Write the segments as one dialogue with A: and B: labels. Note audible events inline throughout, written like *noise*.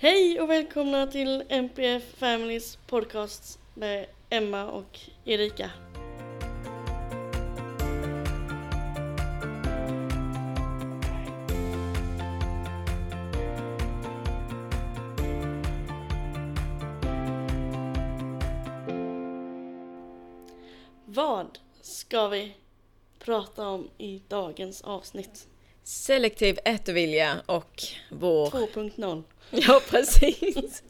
A: Hej och välkomna till MPF Families podcast med Emma och Erika. Vad ska vi prata om i dagens avsnitt?
B: Selektiv ätvilja och vår...
A: 2.0. *laughs*
B: Ja, precis.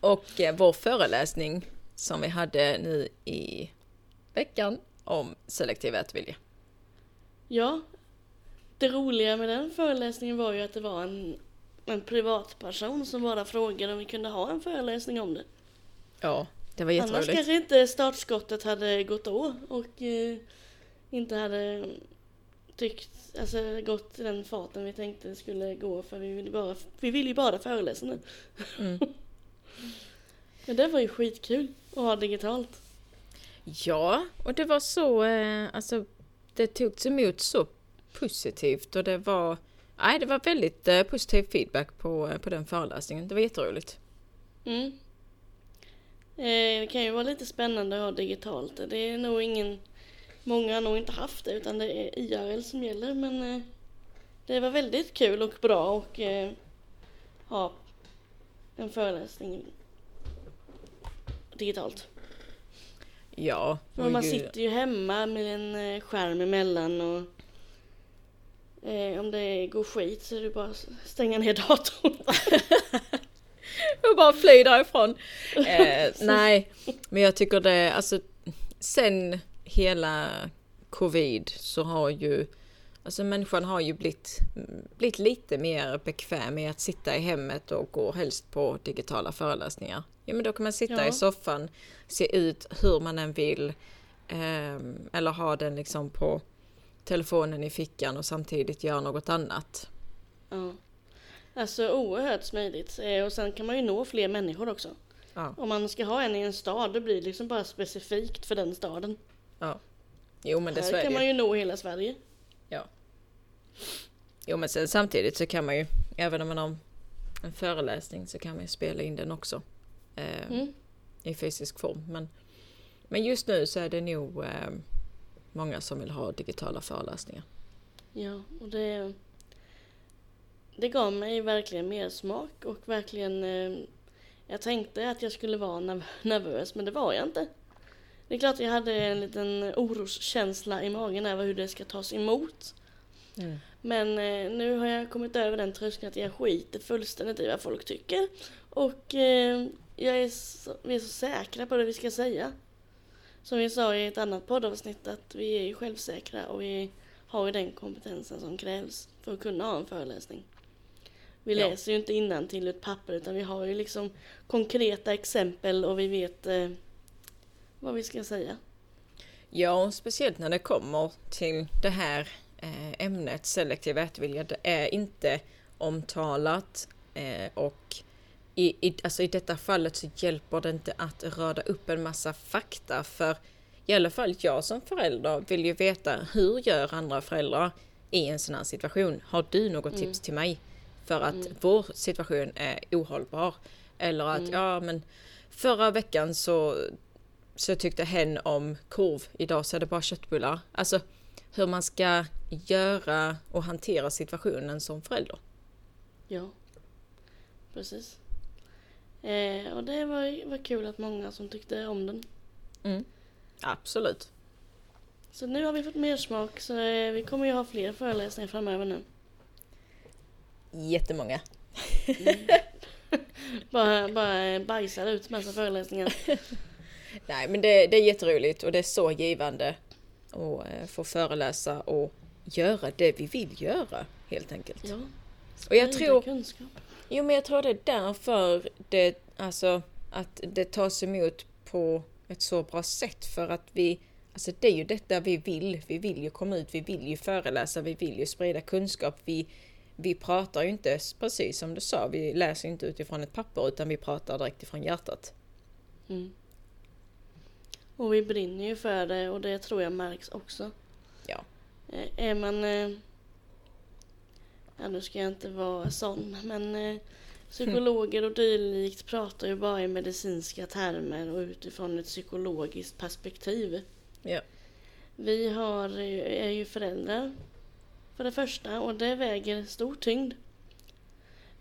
B: och eh, vår föreläsning som vi hade nu i veckan om selektiv ätvilja.
A: Ja, det roliga med den föreläsningen var ju att det var en, en privatperson som bara frågade om vi kunde ha en föreläsning om det.
B: Ja, det var
A: Annars
B: jätteroligt.
A: kanske inte startskottet hade gått då och eh, inte hade tyckt, alltså gått i den farten vi tänkte det skulle gå för vi vill, bara, vi vill ju bara föreläsa nu.
B: Mm. *laughs*
A: Men det var ju skitkul att ha digitalt.
B: Ja, och det var så, eh, alltså det togs emot så positivt och det var, nej det var väldigt eh, positiv feedback på, eh, på den föreläsningen. Det var jätteroligt.
A: Mm. Det kan ju vara lite spännande att ha digitalt. Det är nog ingen, många har nog inte haft det utan det är IRL som gäller men eh, det var väldigt kul och bra och eh, ha en föreläsning digitalt.
B: Ja, och
A: man sitter ju hemma med en eh, skärm emellan och eh, om det går skit så är det bara att stänga ner *laughs* datorn. *laughs*
B: och bara fly därifrån. *laughs* Eh, nej, men jag tycker det, alltså sen hela covid så har ju, alltså människan har ju blivit, blivit lite mer bekväm med att sitta i hemmet och gå helst på digitala föreläsningar. Ja men då kan man sitta
A: Ja.
B: i soffan, se ut hur man än vill, ehm, eller ha den liksom på telefonen i fickan och samtidigt göra något annat.
A: Ja. Alltså oerhört smidigt. Eh, Och sen kan man ju nå fler människor också.
B: Ja.
A: Om man ska ha en i en stad, då blir det liksom bara specifikt för den staden.
B: Ja. Jo men det
A: Här
B: är
A: kan man
B: ju.
A: nå hela Sverige.
B: Ja. Jo men sen samtidigt så kan man ju, även om man har en föreläsning så kan man ju spela in den också. Eh,
A: Mm.
B: I fysisk form. Men, men just nu så är det nog eh, många som vill ha digitala föreläsningar.
A: Ja, och det... Det gav mig verkligen mer smak och verkligen... Eh, jag tänkte att jag skulle vara nerv- nervös, men det var jag inte. Det är klart jag hade en liten oroskänsla i magen över hur det ska tas emot. Men eh, nu har jag kommit över den tröskeln att jag skiter fullständigt i vad folk tycker. Och eh, jag är så, vi är så säkra på det vi ska säga. Som vi sa i ett annat poddavsnitt att vi är ju självsäkra och vi har ju den kompetensen som krävs för att kunna ha en föreläsning. Vi
B: Ja.
A: läser ju inte till ett papper utan vi har ju liksom konkreta exempel och vi vet eh, vad vi ska säga.
B: Ja, speciellt när det kommer till det här eh, ämnet selektiv ätvilja. Det är inte omtalat eh, och i, i, alltså i detta fallet så hjälper det inte att rada upp en massa fakta för i alla fall jag som förälder vill ju veta hur gör andra föräldrar i en sån här situation. Har du något tips till mig? För att vår situation är ohållbar. Eller att ja men förra veckan så så tyckte hen om korv, idag så är det bara köttbullar. Alltså hur man ska göra och hantera situationen som förälder.
A: Ja, precis. Eh, och det var, var kul att många som tyckte om den.
B: Absolut.
A: Så nu har vi fått mer smak så eh, vi kommer ju ha fler föreläsningar framöver nu.
B: Jättemånga. *laughs*
A: Bara, bara bajsar ut massa föreläsningar. *laughs*
B: Nej men det, det är jätteroligt och det är så givande att eh, få föreläsa och göra det vi vill göra helt enkelt.
A: Ja,
B: Och jag tror,
A: kunskap.
B: jo men jag tror det är därför det, alltså att det tas emot på ett så bra sätt för att vi, alltså det är ju detta vi vill. Vi vill ju komma ut, vi vill ju föreläsa, vi vill ju sprida kunskap. Vi, vi pratar ju inte precis som du sa, vi läser inte utifrån ett papper utan vi pratar direkt ifrån hjärtat.
A: Mm. Och vi brinner ju för det och det tror jag märks också.
B: Ja.
A: Eh, Är man... eh, Ja, nu ska jag inte vara sån, men eh, Psykologer och dylikt pratar ju bara i medicinska termer och utifrån ett psykologiskt perspektiv.
B: Ja.
A: Vi har, är ju föräldrar för det första och det väger stor tyngd.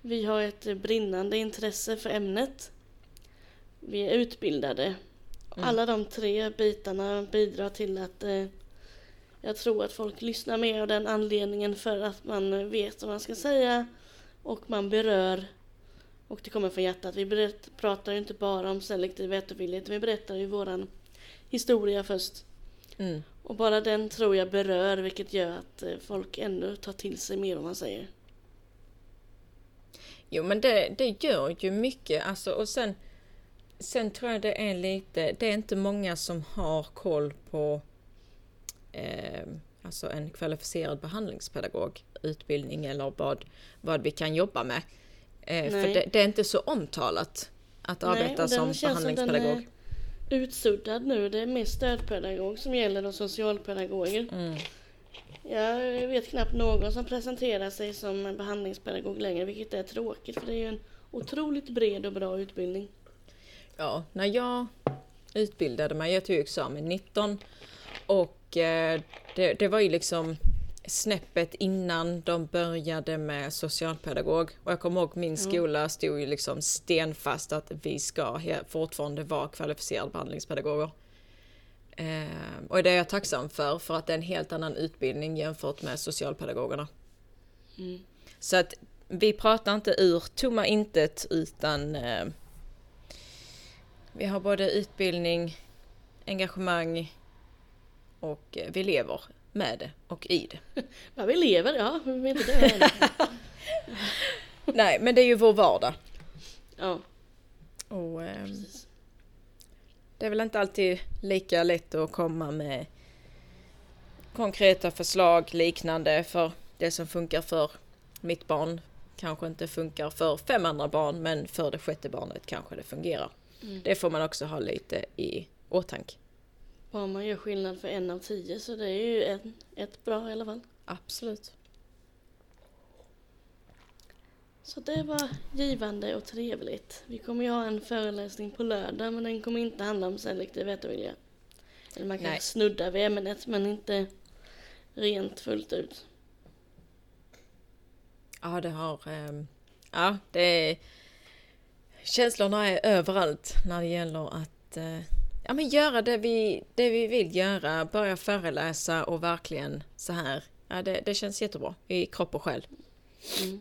A: Vi har ett brinnande intresse för ämnet. Vi är utbildade.
B: Mm.
A: Alla de tre bitarna bidrar till att eh, jag tror att folk lyssnar mer av den anledningen för att man vet vad man ska säga och man berör och det kommer från hjärtat. Vi berätt, pratar ju inte bara om selektiv ätovilja vi berättar ju våran historia först.
B: Mm.
A: Och bara den tror jag berör vilket gör att eh, folk ändå tar till sig mer vad man säger.
B: Jo men det, det gör ju mycket alltså och sen Sen tror jag det är lite, det är inte många som har koll på eh, alltså en kvalificerad behandlingspedagog utbildning eller vad, vad vi kan jobba med. Eh, för
A: Nej.
B: det, det är inte så omtalat att
A: Nej,
B: arbeta
A: den
B: som
A: känns som den
B: behandlingspedagog.
A: är utsuddad nu. Det är mer stödpedagog som gäller och socialpedagoger.
B: Mm.
A: Jag vet knappt någon som presenterar sig som behandlingspedagog längre, vilket är tråkigt för det är ju en otroligt bred och bra utbildning.
B: Ja, när jag utbildade mig, jag tog examen 19 och eh, det, det var ju liksom snäppet innan de började med socialpedagog. Och jag kommer ihåg min skola stod ju liksom stenfast att vi ska fortfarande vara kvalificerade behandlingspedagoger. Eh, och det är jag tacksam för, för att det är en helt annan utbildning jämfört med socialpedagogerna.
A: Mm.
B: Så att vi pratar inte ur tomma intet utan eh, vi har både utbildning, engagemang och eh, vi lever med det och i det. *laughs*
A: Ja, vi lever, ja, vet inte det? *laughs*
B: Nej, men det är ju vår vardag.
A: Ja,
B: Och
A: precis.
B: det är väl inte alltid lika lätt att komma med konkreta förslag liknande för det som funkar för mitt barn kanske inte funkar för fem andra barn men för det sjätte barnet kanske det fungerar.
A: Mm.
B: Det får man också ha lite i åtanke.
A: Bara man gör skillnad för en av tio så det är ju en, ett bra i alla fall.
B: Absolut.
A: Så det var givande och trevligt. Vi kommer ju ha en föreläsning på lördag men den kommer inte handla om selektiv ätovilja. Eller man kan
B: Nej.
A: snudda vid ämnet men inte rent fullt ut.
B: Ja, det har... ehm, ja, det är... Känslorna är överallt när det gäller att eh, ja, men göra det vi, det vi vill göra. Börja föreläsa och verkligen så här. Ja, det, det känns jättebra i kropp och själ.
A: Mm.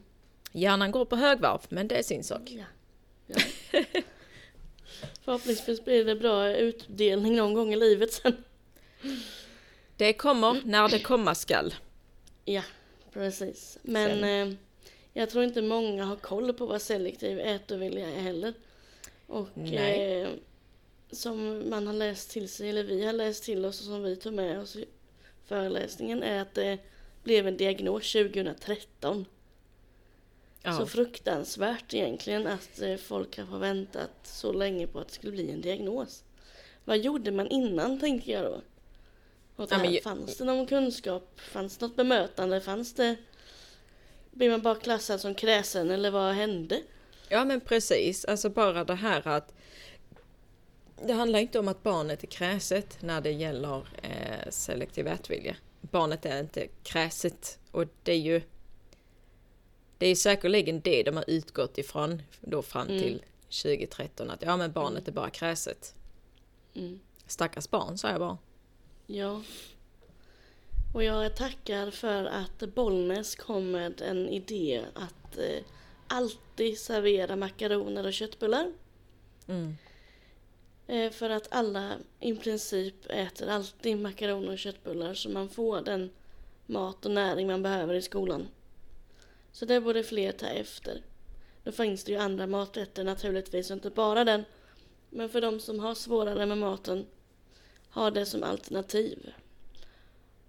B: Hjärnan går på högvarv, men det är sin sak.
A: Ja. ja. *laughs* Förhoppningsvis blir det bra utdelning någon gång i livet sen.
B: Det kommer när det komma skall.
A: Ja, precis. Men eh, jag tror inte många har koll på vad selektiv ätovilja är heller. Och eh, som man har läst till sig, eller vi har läst till oss och som vi tog med oss i föreläsningen är att det blev en diagnos 2013.
B: Ja.
A: Så fruktansvärt egentligen att eh, folk har fått väntat så länge på att det skulle bli en diagnos. Vad gjorde man innan tänkte jag då? Och
B: Ja, men
A: fanns det någon kunskap? Fanns det något bemötande? Fanns det... Blir man bara klassad som kräsen eller vad hände?
B: Ja men precis, alltså bara det här att det handlar inte om att barnet är kräset när det gäller eh, selektiv ätvilja. Barnet är inte kräset och det är ju det är säkerligen det de har utgått ifrån då fram
A: Mm.
B: till 2013 att ja men barnet är bara kräset.
A: Mm.
B: Stackars barn sa jag bara.
A: Ja. Och jag tackar för att Bollnäs kom med en idé att eh, alltid servera makaroner och köttbullar.
B: Mm.
A: Eh, för att alla i princip äter alltid makaroner och köttbullar så man får den mat och näring man behöver i skolan. Så det borde fler ta efter. Då finns det ju andra maträtter naturligtvis och inte bara den. Men för de som har svårare med maten, ha det som alternativ.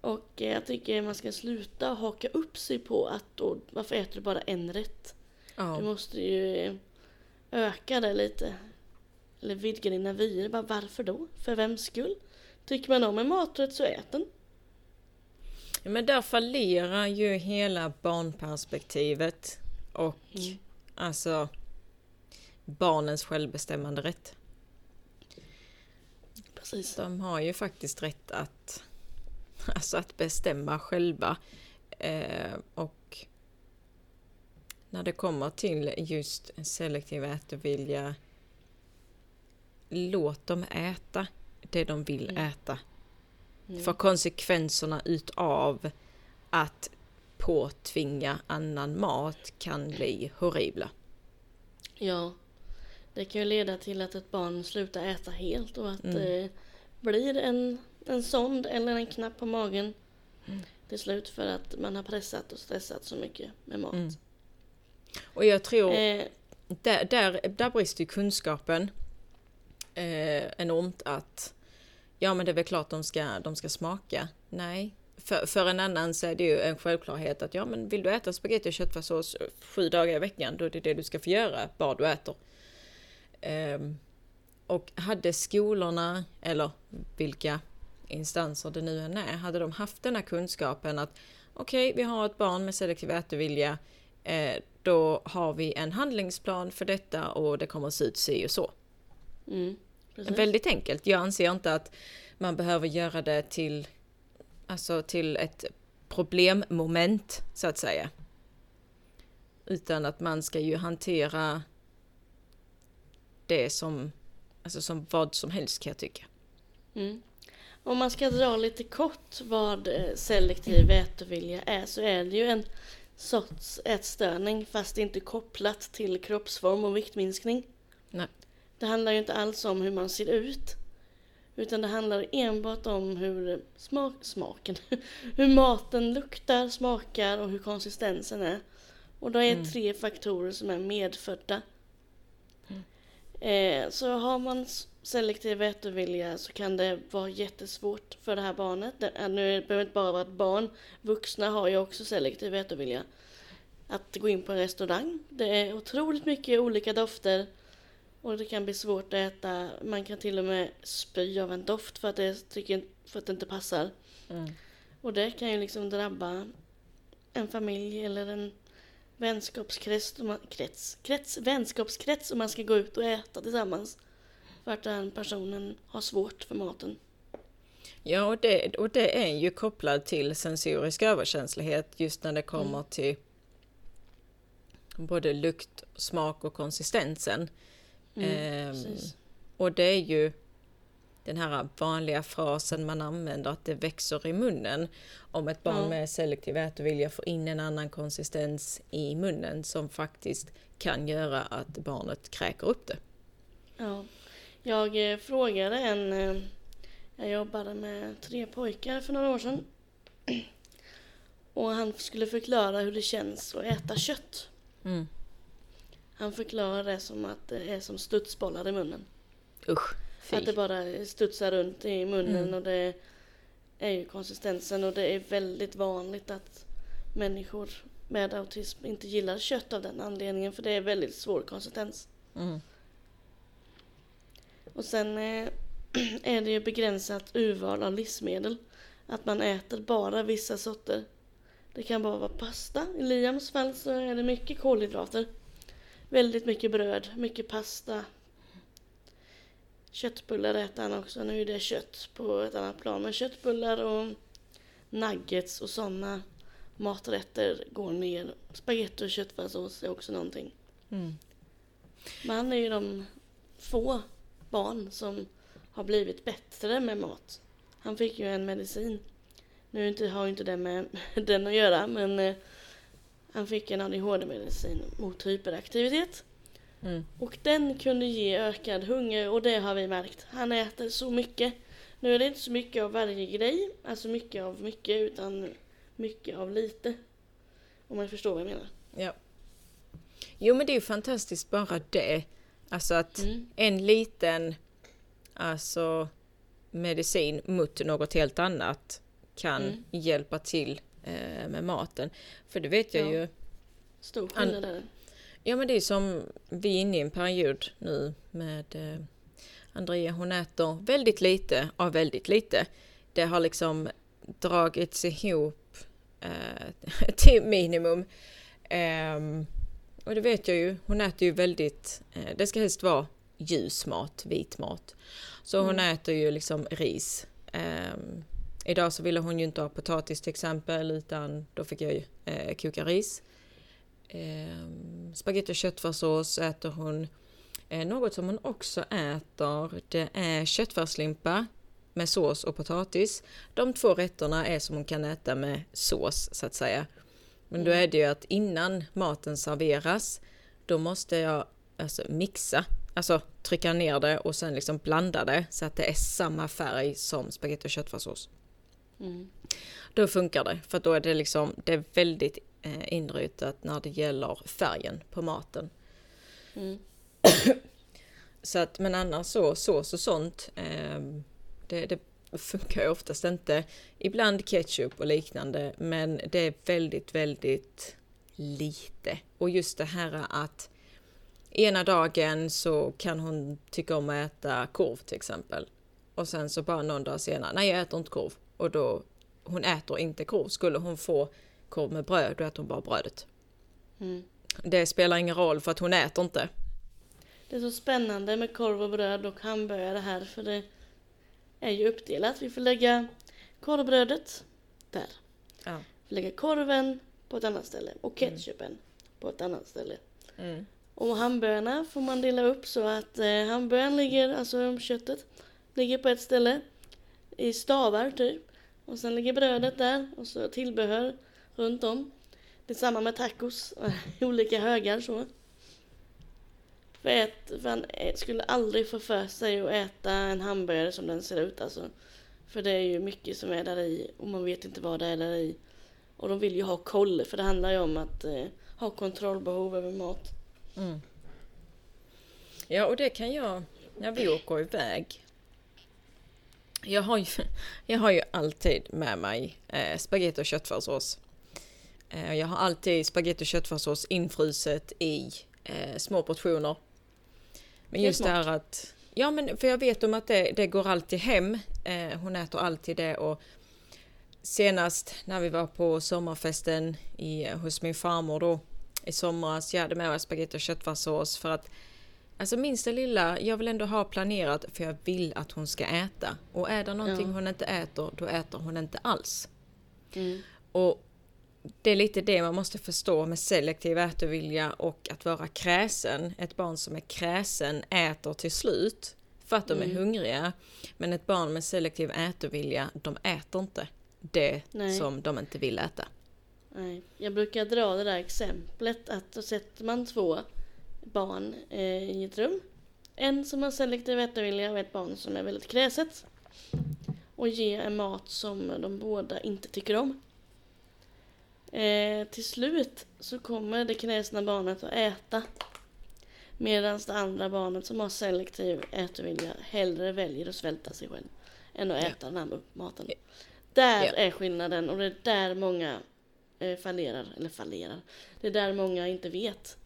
A: Och eh, jag tycker man ska sluta haka upp sig på att då, varför äter du bara en rätt? Du
B: Ja.
A: måste ju öka det lite. Eller vidga dina vyer. Bara varför då? För vems skull? Tycker man om en maträtt så ät den.
B: Men där fallerar ju hela barnperspektivet och
A: Mm.
B: alltså barnens självbestämmande rätt.
A: Precis.
B: De har ju faktiskt rätt att, *laughs* alltså att bestämma själva. Eh, och när det kommer till just selektiv ätvilja, låt dem äta det de vill
A: Mm.
B: äta.
A: Mm.
B: För konsekvenserna utav att påtvinga annan mat kan bli horribla.
A: Ja. Det kan ju leda till att ett barn slutar äta helt och att
B: Mm.
A: det blir en, en sond eller en knapp på magen
B: Mm.
A: till slut för att man har pressat och stressat så mycket med mat.
B: Mm. Och jag tror
A: Eh,
B: där, där, där brister kunskapen eh, enormt att ja men det är väl klart de ska, de ska smaka. Nej. För, för en annan så är det ju en självklarhet att ja men vill du äta spagetti och köttfärssås sju dagar i veckan då är det det du ska få göra, bara du äter. Ehm, och hade skolorna, eller vilka instanser det nu än är, hade de haft den här kunskapen att okej, vi har ett barn med selektiv ätvilja, eh, då har vi en handlingsplan för detta och det kommer att se ut si och så.
A: mm.
B: Väldigt enkelt. Jag anser inte att man behöver göra det till, alltså till ett problemmoment, så att säga. Utan att man ska ju hantera det som, alltså som vad som helst kan jag tycka.
A: Mm. Om man ska dra lite kort vad eh, selektiv ätvilja är så är det ju en sorts ätstörning fast inte kopplat till kroppsform och viktminskning.
B: Nej.
A: Det handlar ju inte alls om hur man ser ut utan det handlar enbart om hur smak, smaken, *laughs* hur maten luktar, smakar och hur konsistensen är. Och det är
B: Mm.
A: tre faktorer som är medfödda. Eh, så har man selektiv ätvilja så kan det vara jättesvårt för det här barnet. Är- nu behöver det inte bara vara ett barn. Vuxna har ju också selektiv ätvilja. Att gå in på en restaurang. Det är otroligt mycket olika dofter. Och det kan bli svårt att äta. Man kan till och med spy av en doft för att det, tycker, för att det inte passar. Och det kan ju liksom drabba en familj eller en vänskapskrets, krets, krets, vänskapskrets om man ska gå ut och äta tillsammans. För att den personen har svårt för maten.
B: Ja, och det, och det är ju kopplat till sensorisk överkänslighet just när det kommer
A: Mm.
B: till både lukt, smak och konsistensen.
A: Mm,
B: Ehm, och det är ju den här vanliga frasen man använder att det växer i munnen. Om ett barn
A: Ja.
B: med selektiv ätvilja får in en annan konsistens i munnen som faktiskt kan göra att barnet kräker upp det.
A: Ja. Jag eh, frågade en... Eh, jag jobbade med tre pojkar för några år sedan. Och han skulle förklara hur det känns att äta kött.
B: Mm.
A: Han förklarade det som att det är som studsbollar i munnen.
B: Usch, fy.
A: Att det bara studsar runt i munnen
B: Mm.
A: och det är ju konsistensen och det är väldigt vanligt att människor med autism inte gillar kött av den anledningen för det är väldigt svår konsistens.
B: Mm.
A: Och sen eh, *clears throat* är det ju begränsat urval av livsmedel. Att man äter bara vissa sorter. Det kan bara vara pasta. I Liams fall så är det mycket kolhydrater. Väldigt mycket bröd, mycket pasta. Köttbullar äter han också. Nu är det kött på ett annat plan. Men köttbullar och nuggets och sådana maträtter går ner. Spagetti och köttfärssås är också någonting.
B: Mm.
A: Men han är ju de få barn som har blivit bättre med mat. Han fick ju en medicin. Nu har ju inte det med *laughs* den att göra men eh, han fick en ADHD-medicin mot hyperaktivitet.
B: Mm.
A: Och den kunde ge ökad hunger och det har vi märkt. Han äter så mycket. Nu är det inte så mycket av varje grej, alltså mycket av mycket utan mycket av lite. Om man förstår vad jag menar.
B: Ja. Jo men det är ju fantastiskt bara det. Alltså att
A: Mm.
B: en liten alltså medicin mot något helt annat kan
A: Mm.
B: hjälpa till eh, med maten. För det vet jag
A: Ja.
B: ju.
A: Stor skillnad är det.
B: Ja men det är som vi är inne i en period nu med eh, Andrea. Hon äter väldigt lite av väldigt lite. Det har liksom dragits ihop eh, *laughs* till minimum. Ehm, och det vet jag ju, hon äter ju väldigt, eh, det ska helst vara ljus mat, vit mat. Så hon
A: Mm.
B: äter ju liksom ris. Ehm, idag så ville hon ju inte ha potatis till exempel utan då fick jag ju eh, koka ris. Um, Spagetti och köttfärssås äter hon. Eh, något som hon också äter det är köttfärslimpa med sås och potatis. De två rätterna är som hon kan äta med sås så att säga. Men då är det ju att innan maten serveras då måste jag alltså mixa, alltså trycka ner det och sen liksom blanda det så att det är samma färg som spagetti och köttfärssås.
A: Mm.
B: Då funkar det, för då är det liksom, det är väldigt eh, inrutat när det gäller färgen på maten.
A: Mm.
B: Så att, men annars så, sås och sånt, eh, det, det funkar ju oftast inte. Ibland ketchup och liknande, men det är väldigt, väldigt lite. Och just det här att ena dagen så kan hon tycka om att äta korv till exempel. Och sen så bara någon dag senare, nej jag äter inte korv. Och då, hon äter inte korv. Skulle hon få korv med bröd, då äter hon bara brödet.
A: Mm.
B: Det spelar ingen roll för att hon äter inte.
A: Det är så spännande med korv och bröd och hamburgare här för det är ju uppdelat. Vi får lägga korvbrödet där.
B: Ja.
A: Vi får lägga korven på ett annat ställe och ketchupen på ett annat ställe.
B: Mm.
A: Och hamburgarna får man dela upp så att eh, hamburgaren ligger, alltså köttet, ligger på ett ställe i stavar typ. Och sen ligger brödet där och så tillbehör runt om. Det är samma med tacos, *laughs* olika högar så. För, ät, för han skulle aldrig få för sig att äta en hamburgare som den ser ut alltså. För det är ju mycket som är där i och man vet inte vad det är där i. Och de vill ju ha koll för det handlar ju om att eh, ha kontrollbehov över mat.
B: Mm. Ja, och det kan jag när vi åker iväg. Jag har ju, *laughs* jag har ju alltid med mig eh, spagetti och köttfärssås. Eh, jag har alltid spagetti och köttfärssås infruset i eh, små portioner. Men just det här att... Ja, men för jag vet om att det, det går alltid hem. Eh, hon äter alltid det och senast när vi var på sommarfesten i, hos min farmor då i somras. Jag hade med mig spagetti och köttfärssås för att Alltså minsta lilla, jag vill ändå ha planerat för jag vill att hon ska äta. Och är det någonting
A: Ja.
B: hon inte äter, då äter hon inte alls.
A: Mm.
B: Och det är lite det man måste förstå med selektiv ätovilja och att vara kräsen. Ett barn som är kräsen äter till slut för att de är
A: Mm.
B: hungriga. Men ett barn med selektiv ätovilja, de äter inte det
A: Nej.
B: som de inte vill äta.
A: Nej, jag brukar dra det där exemplet att då sätter man två barn eh, i ett rum. En som har selektiv ätvilja och ett barn som är väldigt kräset. Och ger en mat som de båda inte tycker om. Eh, till slut så kommer det kräsna barnet att äta. Medan det andra barnet som har selektiv ätvilja hellre väljer att svälta sig själv. Än att
B: Ja.
A: äta den här maten. Där
B: Ja.
A: är skillnaden och det är där många eh, fallerar, eller fallerar. Det är där många inte vet.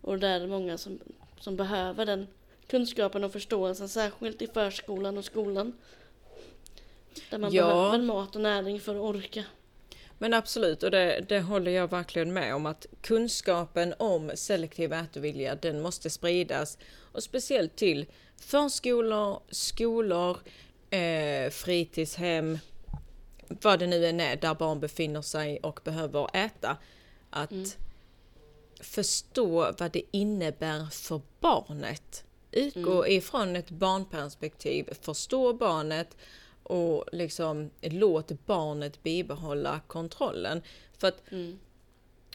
A: Och där är många som, som behöver den kunskapen och förståelsen, särskilt i förskolan och skolan. Där man
B: Ja.
A: behöver mat och näring för att orka.
B: Men absolut, och det, det håller jag verkligen med om att kunskapen om selektiv ätovilja, den måste spridas. Och speciellt till förskolor, skolor, eh, fritidshem, vad det nu än är där barn befinner sig och behöver äta. Att
A: Mm.
B: förstå vad det innebär för barnet. Utgå ifrån ett barnperspektiv, förstå barnet och liksom låt barnet bibehålla kontrollen. För att
A: Mm.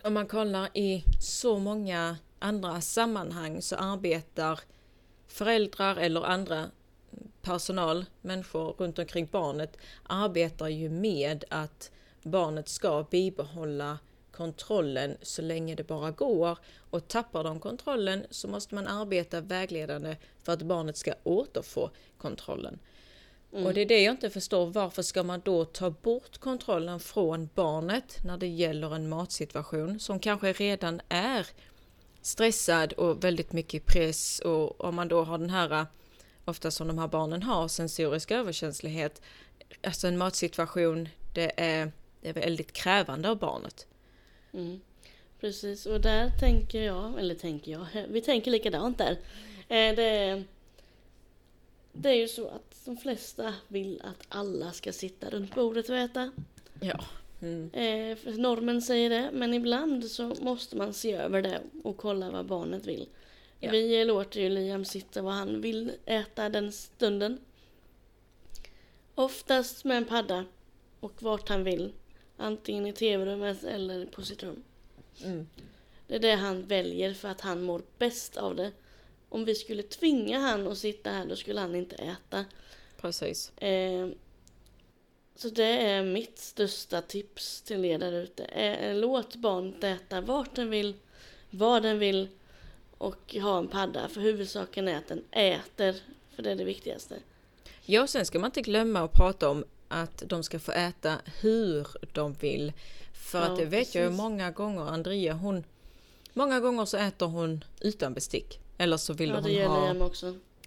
B: om man kollar i så många andra sammanhang så arbetar föräldrar eller andra personal, människor runt omkring barnet, arbetar ju med att barnet ska bibehålla kontrollen så länge det bara går. Och tappar de kontrollen så måste man arbeta vägledande för att barnet ska återfå kontrollen. Och det är det jag inte förstår. Varför ska man då ta bort kontrollen från barnet när det gäller en matsituation som kanske redan är stressad och väldigt mycket press och om man då har den här, ofta som de här barnen har, sensorisk överkänslighet. Alltså en matsituation, det är, det är väldigt krävande av barnet.
A: Mm. Precis, och där tänker jag, eller tänker jag, *laughs* vi tänker likadant där. Eh, det, det är ju så att de flesta vill att alla ska sitta runt bordet och äta.
B: Ja. Mm.
A: Eh, för normen säger det, men ibland så måste man se över det och kolla vad barnet vill.
B: Ja.
A: Vi låter ju Liam sitta vad han vill äta den stunden. Oftast med en padda och vart han vill. Antingen i tv-rummet eller på sitt rum.
B: Mm.
A: Det är det han väljer för att han mår bäst av det. Om vi skulle tvinga han att sitta här då skulle han inte äta.
B: Precis.
A: Eh, så det är mitt största tips till er där ute. Eh, låt barnet äta vart den vill, vad den vill och ha en padda. För huvudsaken är att den äter, för det är det viktigaste.
B: Ja, sen ska man inte glömma att prata om att de ska få äta hur de vill. För
A: Ja,
B: att det vet jag ju
A: precis.
B: många gånger, Andrea hon Många gånger så äter hon utan bestick. Eller så vill
A: Ja,
B: hon ha.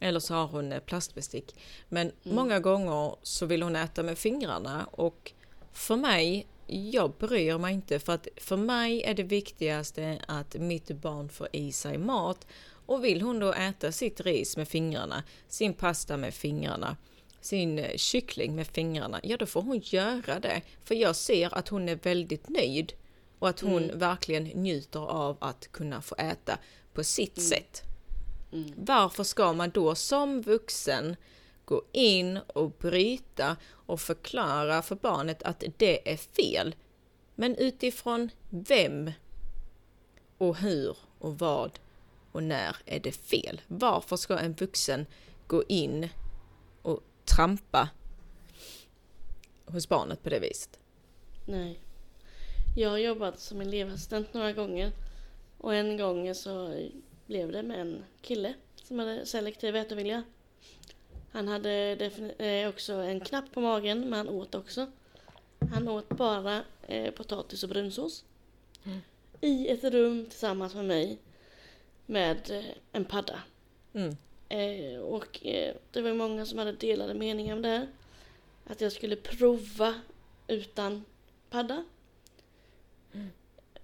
B: Eller så har hon eh, plastbestick. Men
A: Mm.
B: många gånger så vill hon äta med fingrarna och för mig, jag bryr mig inte för att för mig är det viktigaste att mitt barn får i sig mat. Och vill hon då äta sitt ris med fingrarna, sin pasta med fingrarna, sin eh, kyckling med fingrarna, ja då får hon göra det. För jag ser att hon är väldigt nöjd och att hon
A: Mm.
B: verkligen njuter av att kunna få äta på sitt
A: Mm.
B: sätt.
A: Mm.
B: Varför ska man då som vuxen gå in och bryta och förklara för barnet att det är fel? Men utifrån vem? Och hur och vad och när är det fel? Varför ska en vuxen gå in och trampa hos barnet på det viset?
A: Nej. Jag har jobbat som elevassistent några gånger. Och en gång så blev det med en kille som hade selektiv ätovilja. Han hade eh, också en knapp på magen, men han åt också. Han åt bara eh, potatis och brunsås.
B: Mm.
A: I ett rum tillsammans med mig. Med eh, en padda.
B: Mm.
A: Eh, och eh, det var många som hade delade meningar om det här. Att jag skulle prova utan padda.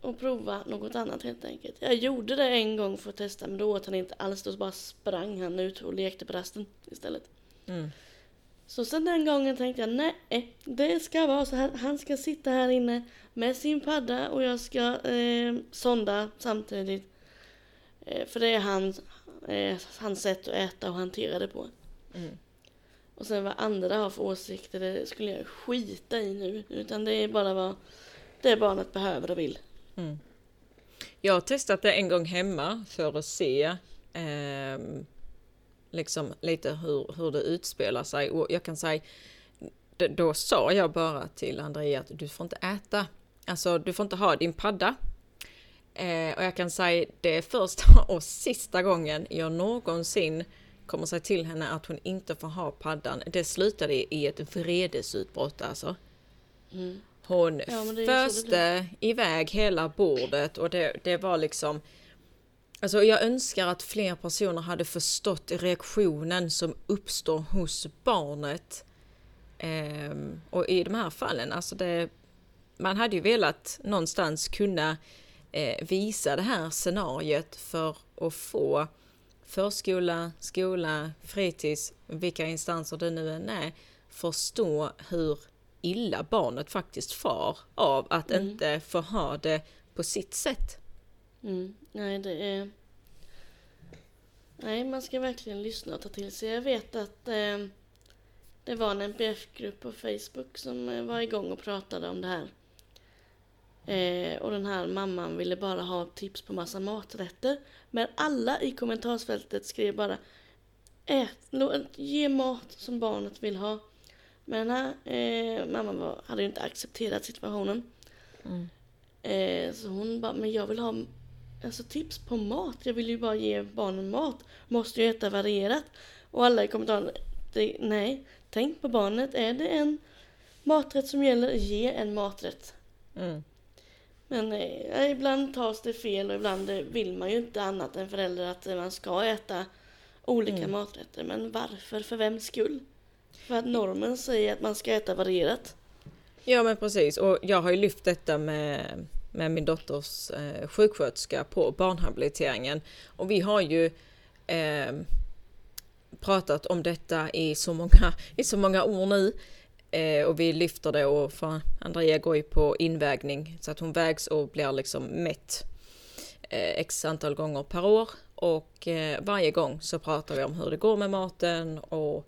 A: Och prova något annat helt enkelt. Jag gjorde det en gång för att testa men då åt han inte alls. Då bara sprang han ut och lekte på rasten istället.
B: Mm.
A: Så sen den gången tänkte jag nej, det ska vara så här. Han ska sitta här inne med sin padda och jag ska eh, sonda samtidigt. Eh, för det är hans, eh, hans sätt att äta och hantera det på.
B: Mm.
A: Och sen vad andra har för åsikter, det skulle jag skita i nu. Utan det är bara vad det barnet behöver och vill.
B: Mm. Jag har testat det en gång hemma för att se ehm, liksom lite hur, hur det utspelar sig. Och jag kan säga, då sa jag bara till Andrea att du får inte äta, alltså du får inte ha din padda. Eh, och jag kan säga det är första *laughs* och sista gången jag någonsin kommer säga till henne att hon inte får ha paddan. Det slutade i ett vredesutbrott alltså.
A: Mm.
B: Hon
A: Ja,
B: föste iväg hela bordet och det, det var liksom Alltså jag önskar att fler personer hade förstått reaktionen som uppstår hos barnet. Ehm, och i de här fallen, alltså det, man hade ju velat någonstans kunna eh, visa det här scenariet för att få förskola, skola, fritids, vilka instanser det nu än är, förstå hur illa barnet faktiskt far av att
A: Mm.
B: inte få ha det på sitt sätt.
A: Mm. Nej, det är... Nej, man ska verkligen lyssna och ta till sig. Jag vet att eh, det var en NPF-grupp på Facebook som eh, var igång och pratade om det här. Eh, och den här mamman ville bara ha tips på massa maträtter. Men alla i kommentarsfältet skrev bara Ät, ge mat som barnet vill ha. Men den här eh, mamman var, hade ju inte accepterat situationen.
B: Mm.
A: Eh, så hon bara, men jag vill ha alltså, tips på mat. Jag vill ju bara ge barnen mat. Måste ju äta varierat. Och alla i kommentarerna, nej, tänk på barnet. Är det en maträtt som gäller, ge en maträtt.
B: Mm.
A: Men eh, ibland tas det fel och ibland eh, vill man ju inte annat än förälder att man ska äta olika
B: Mm.
A: maträtter. Men varför? För vems skull? För att normen säger att man ska äta varierat.
B: Ja men precis och jag har ju lyft detta med med min dotters eh, sjuksköterska på barnhabiliteringen. Och vi har ju eh, pratat om detta i så många, *laughs* i så många år nu. Eh, och vi lyfter det och för Andrea går ju på invägning så att hon vägs och blir liksom mätt eh, x antal gånger per år. Och eh, varje gång så pratar vi om hur det går med maten och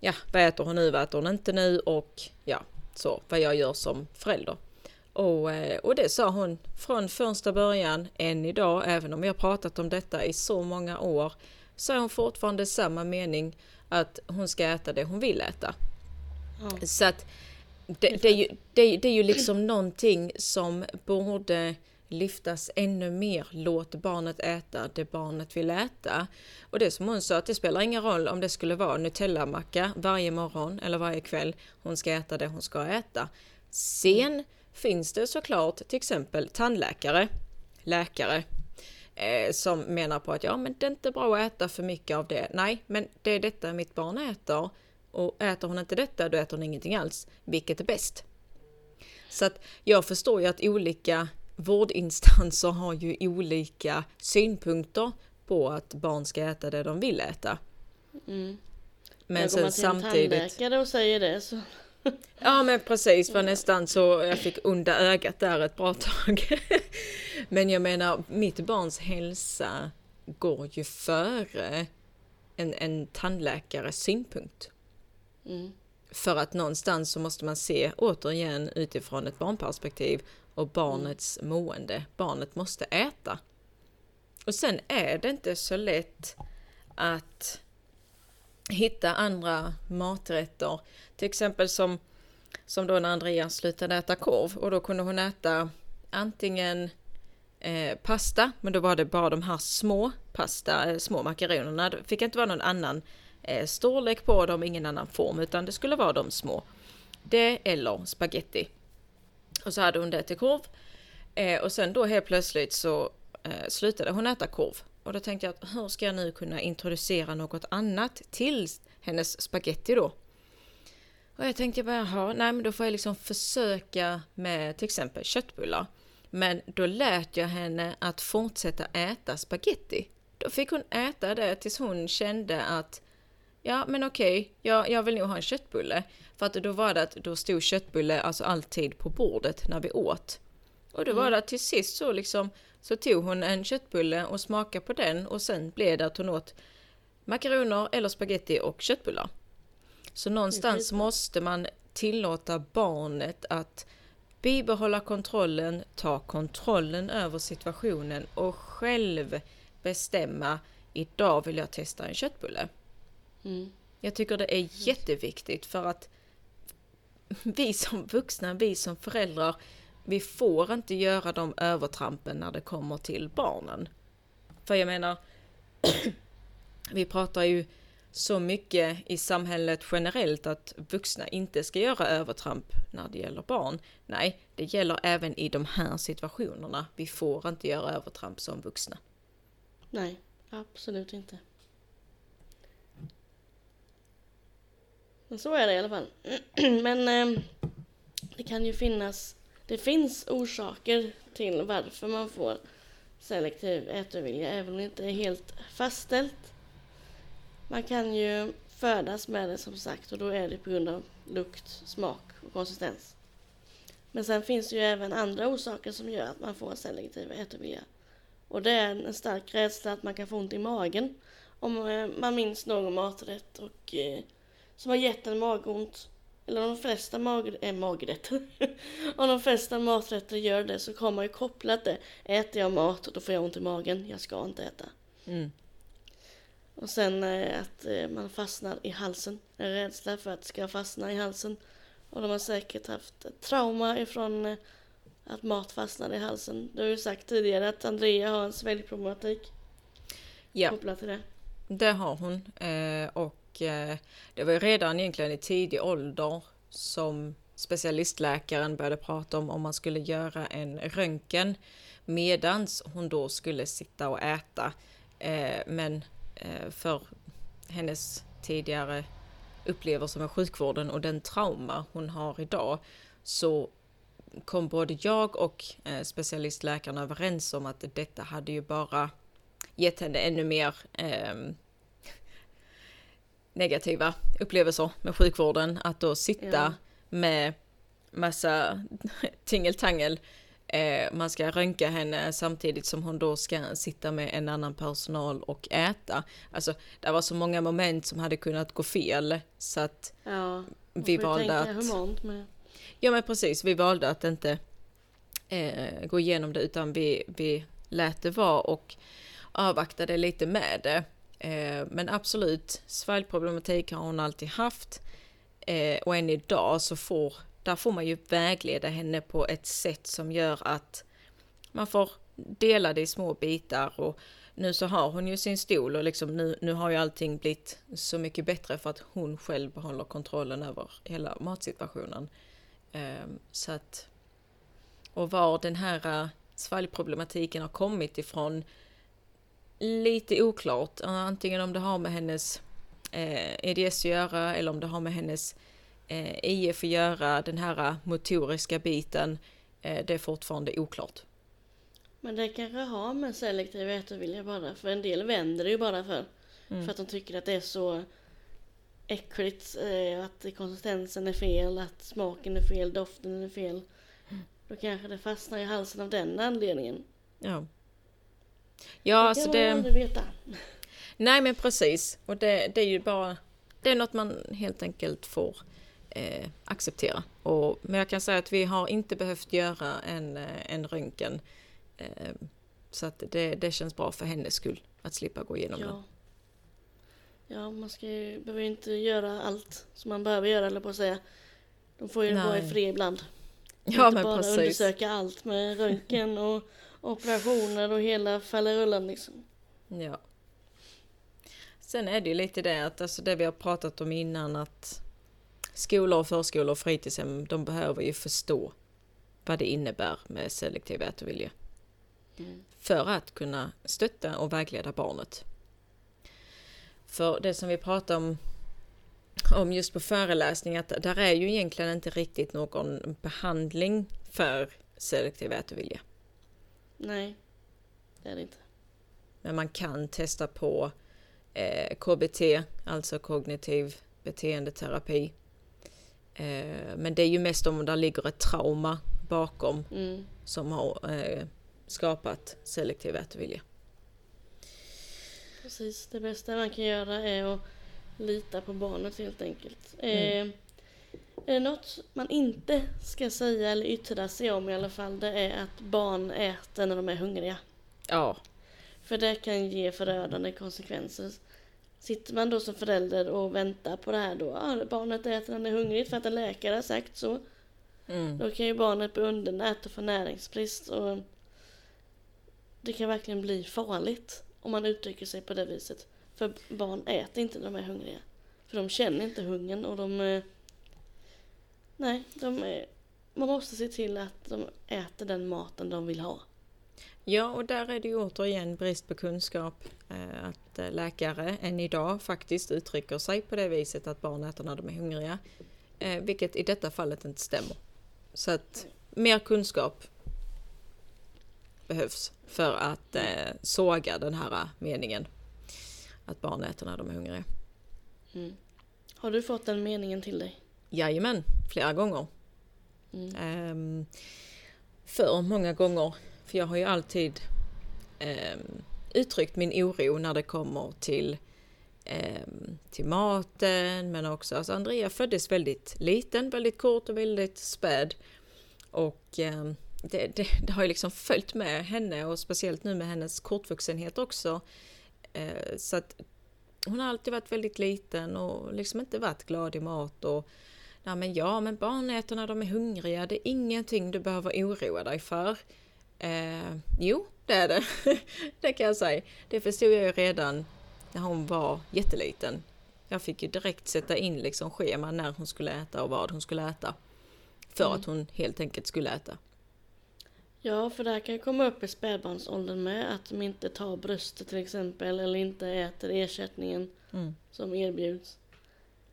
B: ja, vad äter hon nu, vad äter hon inte nu och ja, så vad jag gör som förälder. Och, eh, och det sa hon från första början än idag, även om har pratat om detta i så många år, så är hon fortfarande samma mening att hon ska äta det hon vill äta. Ja. Så att det, det, är ju, det, det är ju liksom någonting som borde lyftas ännu mer. Låt barnet äta det barnet vill äta. Och det som hon sa, att det spelar ingen roll om det skulle vara Nutella-macka varje morgon eller varje kväll. Hon ska äta det hon ska äta. Sen finns det såklart till exempel tandläkare, läkare, eh, som menar på att ja, men det är inte bra att äta för mycket av det. Nej, men det är detta mitt barn äter och äter hon inte detta, då äter hon ingenting alls. Vilket är bäst? Så att jag förstår ju att olika vårdinstanser har ju olika synpunkter på att barn ska äta det de vill äta.
A: Mm. Men jag sen samtidigt... en tandläkare och säger det så... *laughs*
B: ja men precis, var nästan så jag fick onda ögat där ett bra tag. *laughs* men jag menar, mitt barns hälsa går ju före en, en tandläkares synpunkt. Mm. För att någonstans så måste man se återigen utifrån ett barnperspektiv och barnets mm. mående. Barnet måste äta. Och sen är det inte så lätt att hitta andra maträtter. Till exempel som, som då när Andreas slutade äta korv och då kunde hon äta antingen eh, pasta, men då var det bara de här små pasta, eh, små makaronerna. Det fick inte vara någon annan eh, storlek på dem, ingen annan form, utan det skulle vara de små. Det eller spaghetti. Och så hade hon det till korv. Eh, och sen då helt plötsligt så eh, slutade hon äta korv. Och då tänkte jag att hur ska jag nu kunna introducera något annat till hennes spaghetti då? Och jag tänkte bara, jaha, nej men då får jag liksom försöka med till exempel köttbullar. Men då lät jag henne att fortsätta äta spaghetti. Då fick hon äta det tills hon kände att ja men okej, jag, jag vill nog ha en köttbulle. För att då var det att då stod köttbulle alltså alltid på bordet när vi åt. Och då var mm. det att till sist så liksom så tog hon en köttbulle och smakade på den och sen blev det att hon åt makaroner eller spaghetti och köttbullar. Så någonstans måste man tillåta barnet att bibehålla kontrollen, ta kontrollen över situationen och själv bestämma idag vill jag testa en köttbulle. Mm. Jag tycker det är jätteviktigt för att vi som vuxna, vi som föräldrar, vi får inte göra de övertrampen när det kommer till barnen. För jag menar, *clears throat* vi pratar ju så mycket i samhället generellt att vuxna inte ska göra övertramp när det gäller barn. Nej, det gäller även i de här situationerna. Vi får inte göra övertramp som vuxna.
A: Nej, absolut inte. Men så är det i alla fall. *clears throat* Men eh, det kan ju finnas, det finns orsaker till varför man får selektiv ätovilja, även om det inte är helt fastställt. Man kan ju födas med det som sagt och då är det på grund av lukt, smak och konsistens. Men sen finns det ju även andra orsaker som gör att man får selektiv ätovilja. Och det är en stark rädsla att man kan få ont i magen om eh, man minns någon maträtt och eh, som har gett en magont. Eller de flesta mag, äh, magrätter. *laughs* om de flesta maträtter gör det så har man ju kopplat det. Äter jag mat då får jag ont i magen. Jag ska inte äta. Mm. Och sen eh, att eh, man fastnar i halsen. En rädsla för att det ska fastna i halsen. Och de har säkert haft trauma ifrån eh, att mat fastnar i halsen. Du har ju sagt tidigare att Andrea har en sväljproblematik.
B: Ja. Kopplat till det. Det har hon. Eh, och Eh, det var ju redan egentligen i tidig ålder som specialistläkaren började prata om om man skulle göra en röntgen medans hon då skulle sitta och äta. Eh, men eh, för hennes tidigare upplevelser med sjukvården och den trauma hon har idag så kom både jag och eh, specialistläkaren överens om att detta hade ju bara gett henne ännu mer eh, negativa upplevelser med sjukvården. Att då sitta
A: Ja.
B: med massa *laughs* tingeltangel. Eh, man ska röntga henne samtidigt som hon då ska sitta med en annan personal och äta. Alltså, det var så många moment som hade kunnat gå fel så att
A: Ja,
B: vi valde att...
A: med.
B: Ja men precis, vi valde att inte eh, gå igenom det utan vi, vi lät det vara och avvaktade lite med det. Eh, men absolut, svalgproblematik har hon alltid haft. Eh, och än idag så får, där får man ju vägleda henne på ett sätt som gör att man får dela det i små bitar och nu så har hon ju sin stol och liksom nu, nu har ju allting blivit så mycket bättre för att hon själv behåller kontrollen över hela matsituationen. Ehm, så att, och var den här eh, svalgproblematiken har kommit ifrån, lite oklart. Eh, Antingen om det har med hennes eh, EDS att göra eller om det har med hennes eh, IF att göra, den här motoriska biten. Eh, det är fortfarande oklart.
A: Men det kanske har med selektiv ätvilja bara. För en del vänder det ju bara för.
B: Mm.
A: För att de tycker att det är så äckligt. Eh, att konsistensen är fel, att smaken är fel, doften är fel. Då kanske det fastnar i halsen av den anledningen.
B: Ja. Ja, alltså
A: kan
B: det...
A: man aldrig veta.
B: Nej men precis. Och det, det är ju bara, det är något man helt enkelt får eh, acceptera. Och, men jag kan säga att vi har inte behövt göra en, eh, en röntgen. Eh, så att det, det känns bra för hennes skull att slippa gå igenom den.
A: Ja. Ja, man ska ju, behöver ju inte göra allt som man behöver göra, eller på att säga. De får ju vara i
B: Nej.
A: fred ibland.
B: Ja
A: inte
B: men
A: bara
B: precis.
A: undersöka allt med röntgen och operationer och hela fallerullan liksom.
B: Ja. Sen är det ju lite det att alltså det vi har pratat om innan att skolor, förskolor och fritidshem de behöver ju förstå vad det innebär med selektiv ätvilja.
A: Mm.
B: för att kunna stötta och vägleda barnet. För det som vi pratar om, om just på föreläsning, att där är ju egentligen inte riktigt någon behandling för selektiv ätvilja.
A: Nej, det är det inte.
B: Men man kan testa på eh, KBT, alltså kognitiv beteendeterapi. Eh, men det är ju mest om det ligger ett trauma bakom
A: Mm.
B: som har eh, skapat selektiv ätvilja.
A: Precis, det bästa man kan göra är att lita på barnet helt enkelt.
B: Mm.
A: Eh, är det något man inte ska säga eller yttra sig om i alla fall, det är att barn äter när de är hungriga.
B: Ja,
A: För det kan ge förödande konsekvenser. Sitter man då som förälder och väntar på det här då, ja, barnet äter när det är hungrigt för att en läkare har sagt så.
B: mm.
A: Då kan ju barnet bli undernärt och få näringsbrist. Och det kan verkligen bli farligt om man uttrycker sig på det viset. För barn äter inte när de är hungriga. För de känner inte hungern och de... Nej, de är, man måste se till att de äter den maten de vill ha.
B: Ja, och där är det ju återigen brist på kunskap. Eh, att eh, läkare än idag faktiskt uttrycker sig på det viset att barn äter när de är hungriga. Eh, vilket i detta fallet inte stämmer. Så att mer kunskap behövs för att såga den här meningen. Att barn äter när de är hungriga.
A: Mm. Har du fått den meningen till dig?
B: Jajamän, flera gånger.
A: Mm.
B: Um, för många gånger. För jag har ju alltid ehm, uttryckt min oro när det kommer till, ehm, till maten men också, alltså Andrea föddes väldigt liten, väldigt kort och väldigt späd. Och det, det, det har ju liksom följt med henne och speciellt nu med hennes kortvuxenhet också. Eh, så att hon har alltid varit väldigt liten och liksom inte varit glad i mat och Nej men ja, men barn äter när de är hungriga. Det är ingenting du behöver oroa dig för. Eh, jo, det är det. *laughs* det kan jag säga. Det förstod jag ju redan när hon var jätteliten. Jag fick ju direkt sätta in liksom schema när hon skulle äta och vad hon skulle äta. För
A: Mm.
B: att hon helt enkelt skulle äta.
A: Ja, för det här kan ju komma upp i spädbarnsåldern med att de inte tar bröstet till exempel eller inte äter ersättningen
B: Mm,
A: som erbjuds.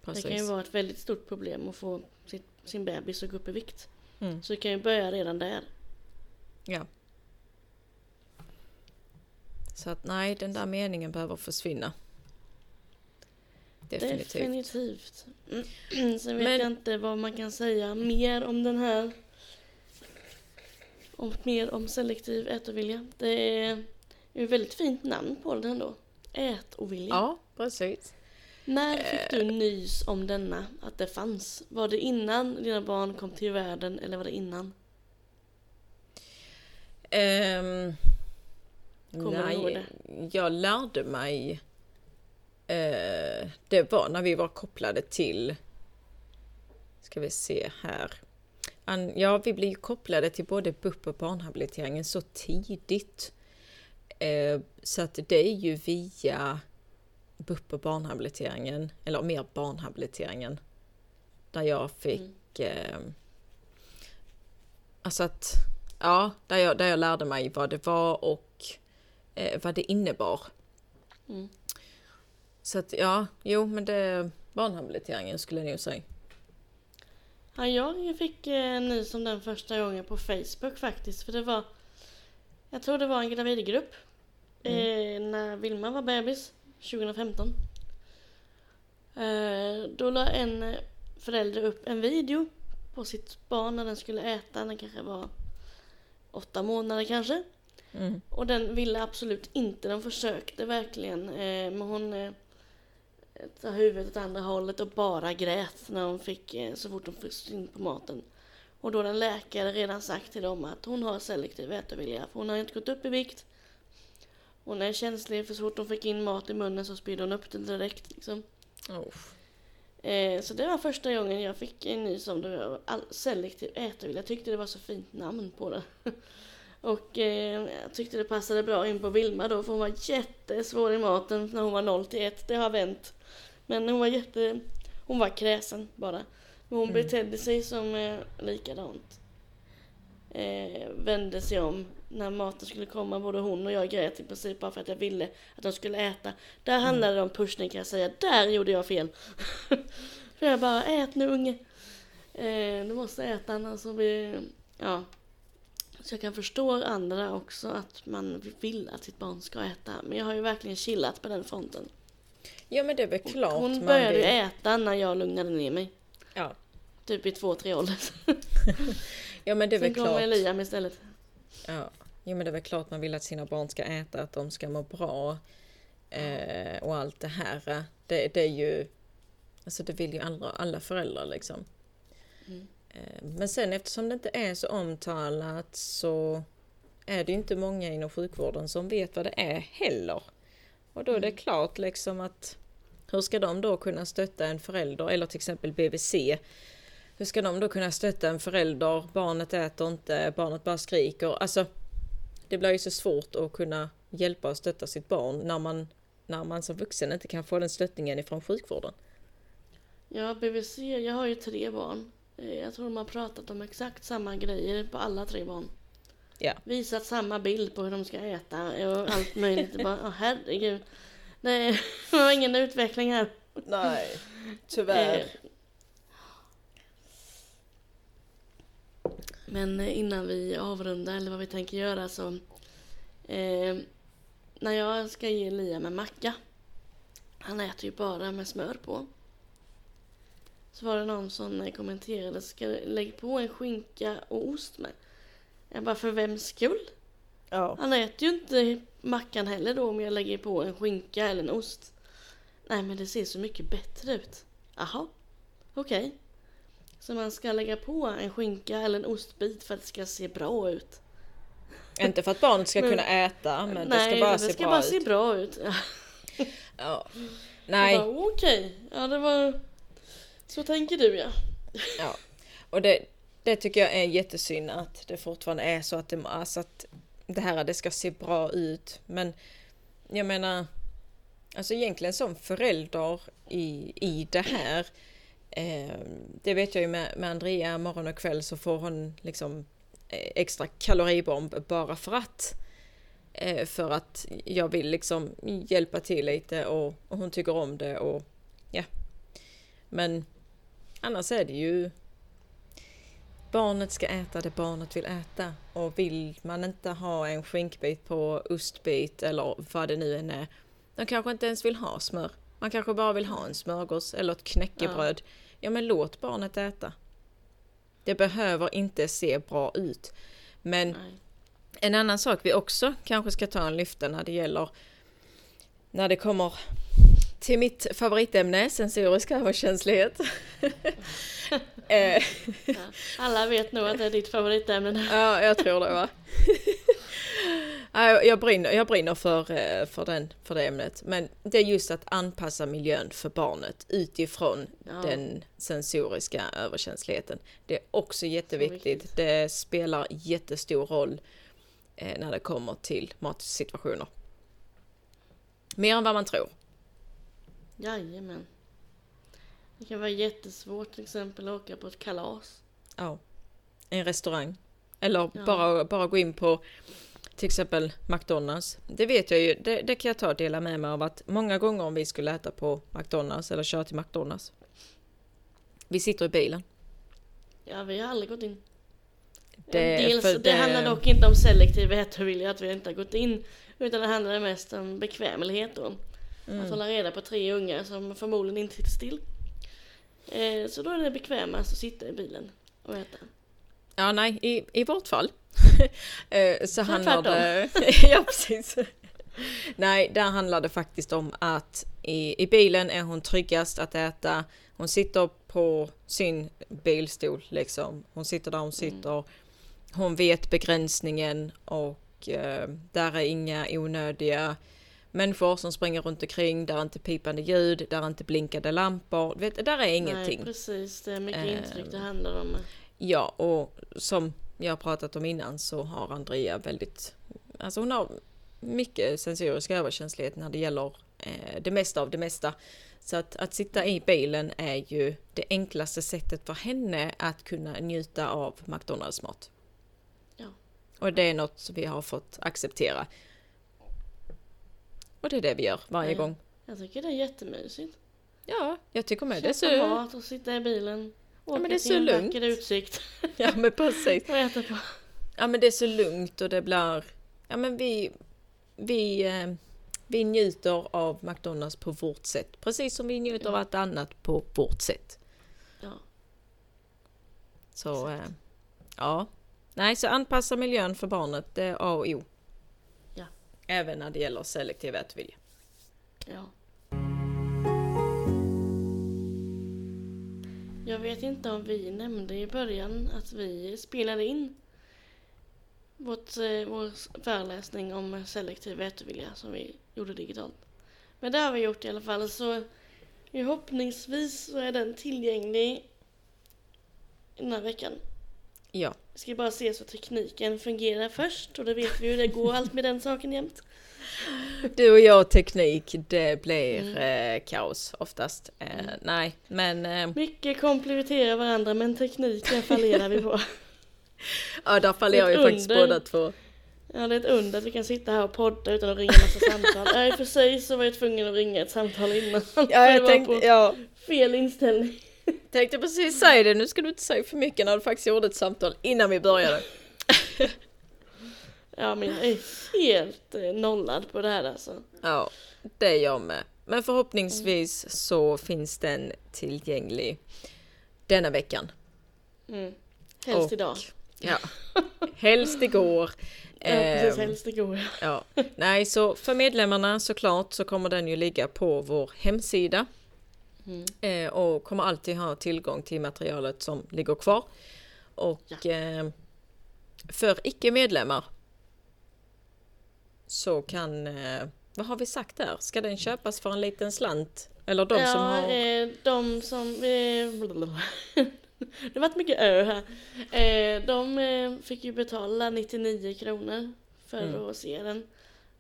B: Precis.
A: Det kan ju vara ett väldigt stort problem att få sitt, sin bebis att gå upp i vikt.
B: Mm.
A: Så du kan ju börja redan där.
B: Ja. Så att nej, den där meningen behöver försvinna. Definitivt.
A: Definitivt. Mm. *clears throat* Sen vet
B: Men-
A: jag inte vad man kan säga mer om den här. Om, mer om selektiv ätovilja. Det är ju ett väldigt fint namn på den ändå. Ätovilja.
B: Ja, precis.
A: När fick du nys om denna, att det fanns? Var det innan dina barn kom till världen eller var det innan?
B: Ehm,
A: Kommer du ihåg
B: nej, jag lärde mig... eh, det var när vi var kopplade till... Ska vi se här. An, ja, vi blev ju kopplade till både BUP och barnhabiliteringen så tidigt. Eh, så att det är ju via BUP och barnhabiliteringen, eller mer barnhabiliteringen, där jag fick... Eh, alltså att... Ja, där jag, där jag lärde mig vad det var och eh, vad det innebar.
A: Mm.
B: Så att ja, jo men det barnhabiliteringen skulle jag nog säga.
A: Ja, jag fick eh, nys om den första gången på Facebook faktiskt. För det var, jag tror det var en gravidgrupp. Eh, när Vilma var bebis, 2015. Eh, då la en förälder upp en video på sitt barn när den skulle äta. Den kanske var åtta månader kanske.
B: Mm.
A: Och den ville absolut inte. Den försökte verkligen. Eh, men hon eh, ta huvudet åt andra hållet och bara grät när hon fick, så fort hon fick syn på maten. Och då hade en läkare redan sagt till dem att hon har selektiv ätovilja. För hon har inte gått upp i vikt. Hon är känslig för så fort hon fick in mat i munnen så spydde hon upp den direkt. Liksom.
B: Oh.
A: Eh, så det var första gången jag fick en nys om det. var All, selektiv ätovilja. Jag tyckte det var så fint namn på det. *laughs* Och eh, jag tyckte det passade bra in på Vilma då för hon var jättesvår i maten när hon var 0 till 1. Det har vänt. Men hon var jätte... Hon var kräsen bara. Men hon
B: Mm.
A: betedde sig som eh, likadant. Eh, vände sig om när maten skulle komma. Både hon och jag grät i princip bara för att jag ville att de skulle äta. Där handlade det om pushning kan jag säga. Där gjorde jag fel. *laughs* för jag bara, ät nu unge. Eh, du måste äta annars så blir... Ja. Så jag kan förstå andra också att man vill att sitt barn ska äta. Men jag har ju verkligen chillat på den fronten.
B: Ja men det är väl klart
A: Hon
B: man
A: började ju äta när jag lugnade ner mig.
B: Ja.
A: Typ i två, tre åldern. *laughs*
B: ja men det är väl klart.
A: Eliam istället.
B: Ja. Jo men det är väl klart man vill att sina barn ska äta, att de ska må bra. Eh, och allt det här. Det, det är ju... Alltså det vill ju alla, alla föräldrar liksom.
A: Mm.
B: Eh, Men sen eftersom det inte är så omtalat så är det ju inte många inom sjukvården som vet vad det är heller. Och då är det
A: Mm.
B: klart liksom att hur ska de då kunna stötta en förälder eller till exempel BVC? Hur ska de då kunna stötta en förälder? Barnet äter inte, barnet bara skriker. Alltså, det blir ju så svårt att kunna hjälpa och stötta sitt barn när man, när man som vuxen inte kan få den stöttningen ifrån sjukvården.
A: Ja, BVC, jag har ju tre barn. Eh, Jag tror de har pratat om exakt samma grejer på alla tre barn.
B: Ja.
A: Visat samma bild på hur de ska äta och allt möjligt. Bara, åh herregud. *laughs* Det var ingen utveckling här.
B: Nej,
A: Eh, Men innan vi avrundar eller vad vi tänker göra så eh, När jag ska ge Liam en macka Han äter ju bara med smör på Så var det någon som kommenterade Ska lägga på en skinka och ost med Jag bara för vems skull?
B: Ja.
A: Han äter ju inte mackan heller då om jag lägger på en skinka eller en ost. Nej men det ser så mycket bättre ut. Jaha, okej. Så man ska lägga på en skinka eller en ostbit för att det ska se bra ut?
B: Inte för att barnet ska
A: Men-
B: kunna äta, men
A: Nej,
B: det ska bara
A: det
B: se
A: ska
B: bra
A: bara
B: ut.
A: se bra ut. *laughs* Ja.
B: Ja.
A: Jag
B: Nej,
A: bara, Okej, ja det var... Så tänker du ja.
B: ja. Och det, det tycker jag är jättesynd att det fortfarande är så att det, alltså att det här det ska se bra ut. Men jag menar, alltså egentligen som förälder i, i det här, eh, det vet jag ju med, med Andrea morgon och kväll så får hon liksom eh, extra kaloribomb bara för att. Eh, för att jag vill liksom hjälpa till lite och, och hon tycker om det och ja. Men annars är det ju barnet ska äta det barnet vill äta. Och vill man inte ha en skinkbit på ostbit eller vad det nu än är. De kanske inte ens vill ha smör. Man kanske bara vill ha en smörgås eller ett knäckebröd. Ja, ja men låt barnet äta. Det behöver inte se bra ut. Men Nej. en annan sak vi också kanske ska ta en lyfta när det gäller när det kommer till mitt favoritämne, sensorisk överkänslighet. *laughs*
A: Eh. ja, alla vet nog att det är ditt favoritämne.
B: ja, jag tror det va. *laughs* jag, brinner, jag brinner för, eh, för, den, för det ämnet. Men det är just att anpassa miljön för barnet utifrån ja. den sensoriska överkänsligheten. Det är också jätteviktigt. Det spelar jättestor roll eh, när det kommer till matsituationer. Mer än vad man tror.
A: Jajamän. Det kan vara jättesvårt till exempel att åka på ett kalas.
B: Ja. En restaurang. Eller ja. bara, bara gå in på till exempel McDonalds. Det vet jag ju, det, det kan jag ta och dela med mig av att många gånger om vi skulle äta på McDonalds eller köra till McDonalds. Vi sitter i bilen.
A: Ja, vi har aldrig gått in. Det, Dels, det, det handlar dock inte om selektiv ätvilja att vi inte har gått in. Utan det handlar mest om bekvämlighet då. Mm. Att hålla reda på tre ungar som förmodligen inte sitter still. Eh, så då är det bekvämast att sitta i bilen och äta.
B: Ja, nej, i, i vårt fall *laughs* så handlar det... *laughs* ja, precis. Nej, där handlar det faktiskt om att i, i bilen är hon tryggast att äta. Hon sitter på sin bilstol liksom. Hon sitter där hon mm. sitter. Mm. Hon vet begränsningen och eh, där är inga onödiga människor som springer runt omkring, där är inte pipande ljud, där är inte blinkande lampor. Vet, där är ingenting.
A: Nej, precis. Det är mycket uh, intryck det handlar om.
B: Ja, och som jag har pratat om innan så har Andrea väldigt, alltså hon har mycket sensorisk överkänslighet när det gäller eh, det mesta av det mesta. Så att, att sitta i bilen är ju det enklaste sättet för henne att kunna njuta av McDonalds mat. Ja. Och det är något som vi har fått acceptera. Och det är det vi gör varje Nej. gång.
A: Jag tycker det är jättemysigt.
B: Ja, jag tycker med.
A: det. Köpa så... mat och sitta i bilen. Åka
B: ja, men det är så lugnt.
A: utsikt. *laughs*
B: ja men precis.
A: och äta på.
B: Ja men det är så lugnt och det blir... Ja men vi... Vi, eh, vi njuter av McDonalds på vårt sätt. Precis som vi njuter ja. av allt annat på vårt sätt. Ja. Så... Eh, ja. Nej, så anpassa miljön för barnet, det är A och O. Även när det gäller selektiv ätvilja.
A: Ja. Jag vet inte om vi nämnde i början att vi spelade in vårt, eh, vår föreläsning om selektiv ätvilja som vi gjorde digitalt. Men det har vi gjort i alla fall så förhoppningsvis så är den tillgänglig den här veckan.
B: Ja.
A: Vi ska bara se så tekniken fungerar först och det vet vi ju, det går allt med den saken jämt.
B: Du och jag och teknik, det blir mm. eh, kaos oftast. Eh, mm. Nej, men... Eh,
A: Mycket komplementerar varandra men tekniken fallerar vi på. *laughs*
B: ja, där fallerar ju faktiskt båda två.
A: Ja, det är ett under att vi kan sitta här och podda utan att ringa massa samtal. *laughs* Och för sig så var jag tvungen att ringa ett samtal innan.
B: Ja, jag tänkte, ja.
A: Fel inställning. *laughs*
B: Tänkte precis säga det, nu ska du inte säga för mycket när du faktiskt gjorde ett samtal innan vi började. *laughs*
A: ja men jag är helt eh, nollad på det här alltså.
B: Ja, det är jag med. Men förhoppningsvis så finns den tillgänglig denna veckan.
A: Mm. Helst Och, idag.
B: Ja, helst igår.
A: Ja, precis, ehm, helst igår.
B: ja. Nej, så för medlemmarna såklart så kommer den ju ligga på vår hemsida Mm. Eh, och kommer alltid ha tillgång till materialet som ligger kvar. Och ja. eh, för icke-medlemmar så kan, eh, vad har vi sagt där? Ska den köpas för en liten slant? Eller de
A: ja,
B: som har...
A: De som... *laughs* Det har varit mycket ö här. De fick ju betala 99 kronor för mm. att se den.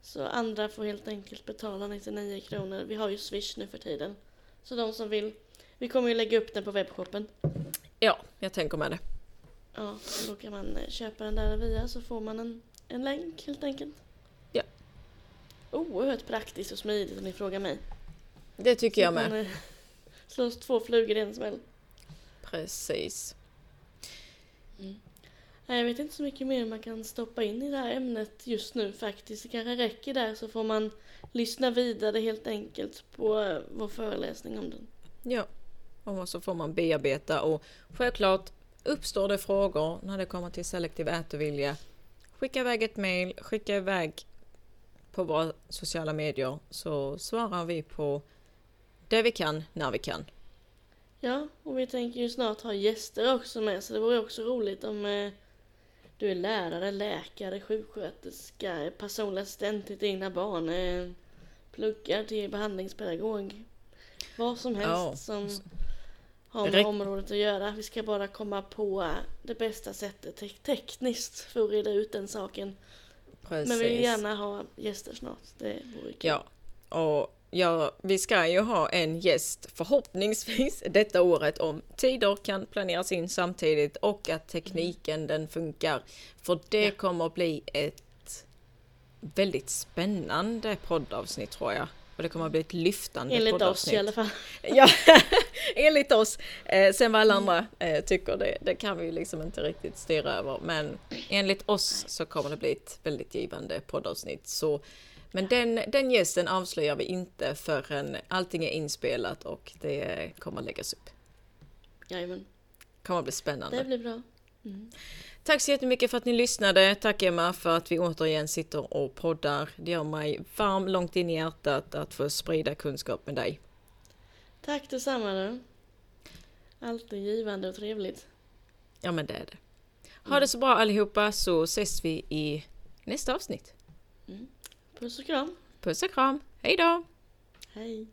A: Så andra får helt enkelt betala 99 kronor. Vi har ju Swish nu för tiden. Så de som vill. Vi kommer ju lägga upp den på webbshoppen.
B: Ja, jag tänker med det.
A: Ja, då kan man eh, köpa den där via så får man en, en länk helt enkelt.
B: Ja.
A: Oerhört praktiskt och smidigt om ni frågar mig.
B: Det tycker så jag med. Man, eh, *laughs*
A: slås två flugor i en smäll.
B: Precis.
A: Nej, Jag vet inte så mycket mer man kan stoppa in i det här ämnet just nu faktiskt. Det kanske räcker där så får man lyssna vidare helt enkelt på eh, vår föreläsning om den.
B: Ja, och så får man bearbeta och självklart uppstår det frågor när det kommer till selektiv ätovilja. Skicka iväg ett mail, skicka iväg på våra sociala medier så svarar vi på det vi kan när vi kan.
A: Ja, och vi tänker ju snart ha gäster också med så det vore också roligt om eh, du är lärare, läkare, sjuksköterska, personlig assistent till dina barn, eh, pluggar till behandlingspedagog. Vad som helst
B: Ja.
A: som har med området att göra. Vi ska bara komma på det bästa sättet te- tekniskt för att reda ut den saken.
B: Precis.
A: Men vi vill gärna ha gäster snart. Det vore kul.
B: Ja, och ja, vi ska ju ha en gäst förhoppningsvis *laughs* detta året om tider kan planeras in samtidigt och att tekniken den funkar. För det
A: Ja.
B: kommer att bli ett väldigt spännande poddavsnitt tror jag. Och det kommer att bli ett lyftande
A: Enligt oss
B: poddavsnitt.
A: i alla fall. *laughs*
B: Ja, *laughs* enligt oss. Eh, sen vad alla andra eh, tycker, det, det kan vi ju liksom inte riktigt styra över. Men enligt oss så kommer det bli ett väldigt givande poddavsnitt. Så, men den, den gästen avslöjar vi inte förrän allting är inspelat och det kommer läggas upp.
A: Jajamän,
B: kommer bli spännande.
A: det blir bra. Mm.
B: Tack så jättemycket för att ni lyssnade. Tack Emma för att vi återigen sitter och poddar. Det gör mig varm långt in i hjärtat att få sprida kunskap med dig.
A: Tack detsamma du. Alltid givande och trevligt.
B: Ja men det är det. Ha det så bra allihopa så ses vi i nästa avsnitt.
A: Puss och kram.
B: Puss och kram, hej då!
A: Hej.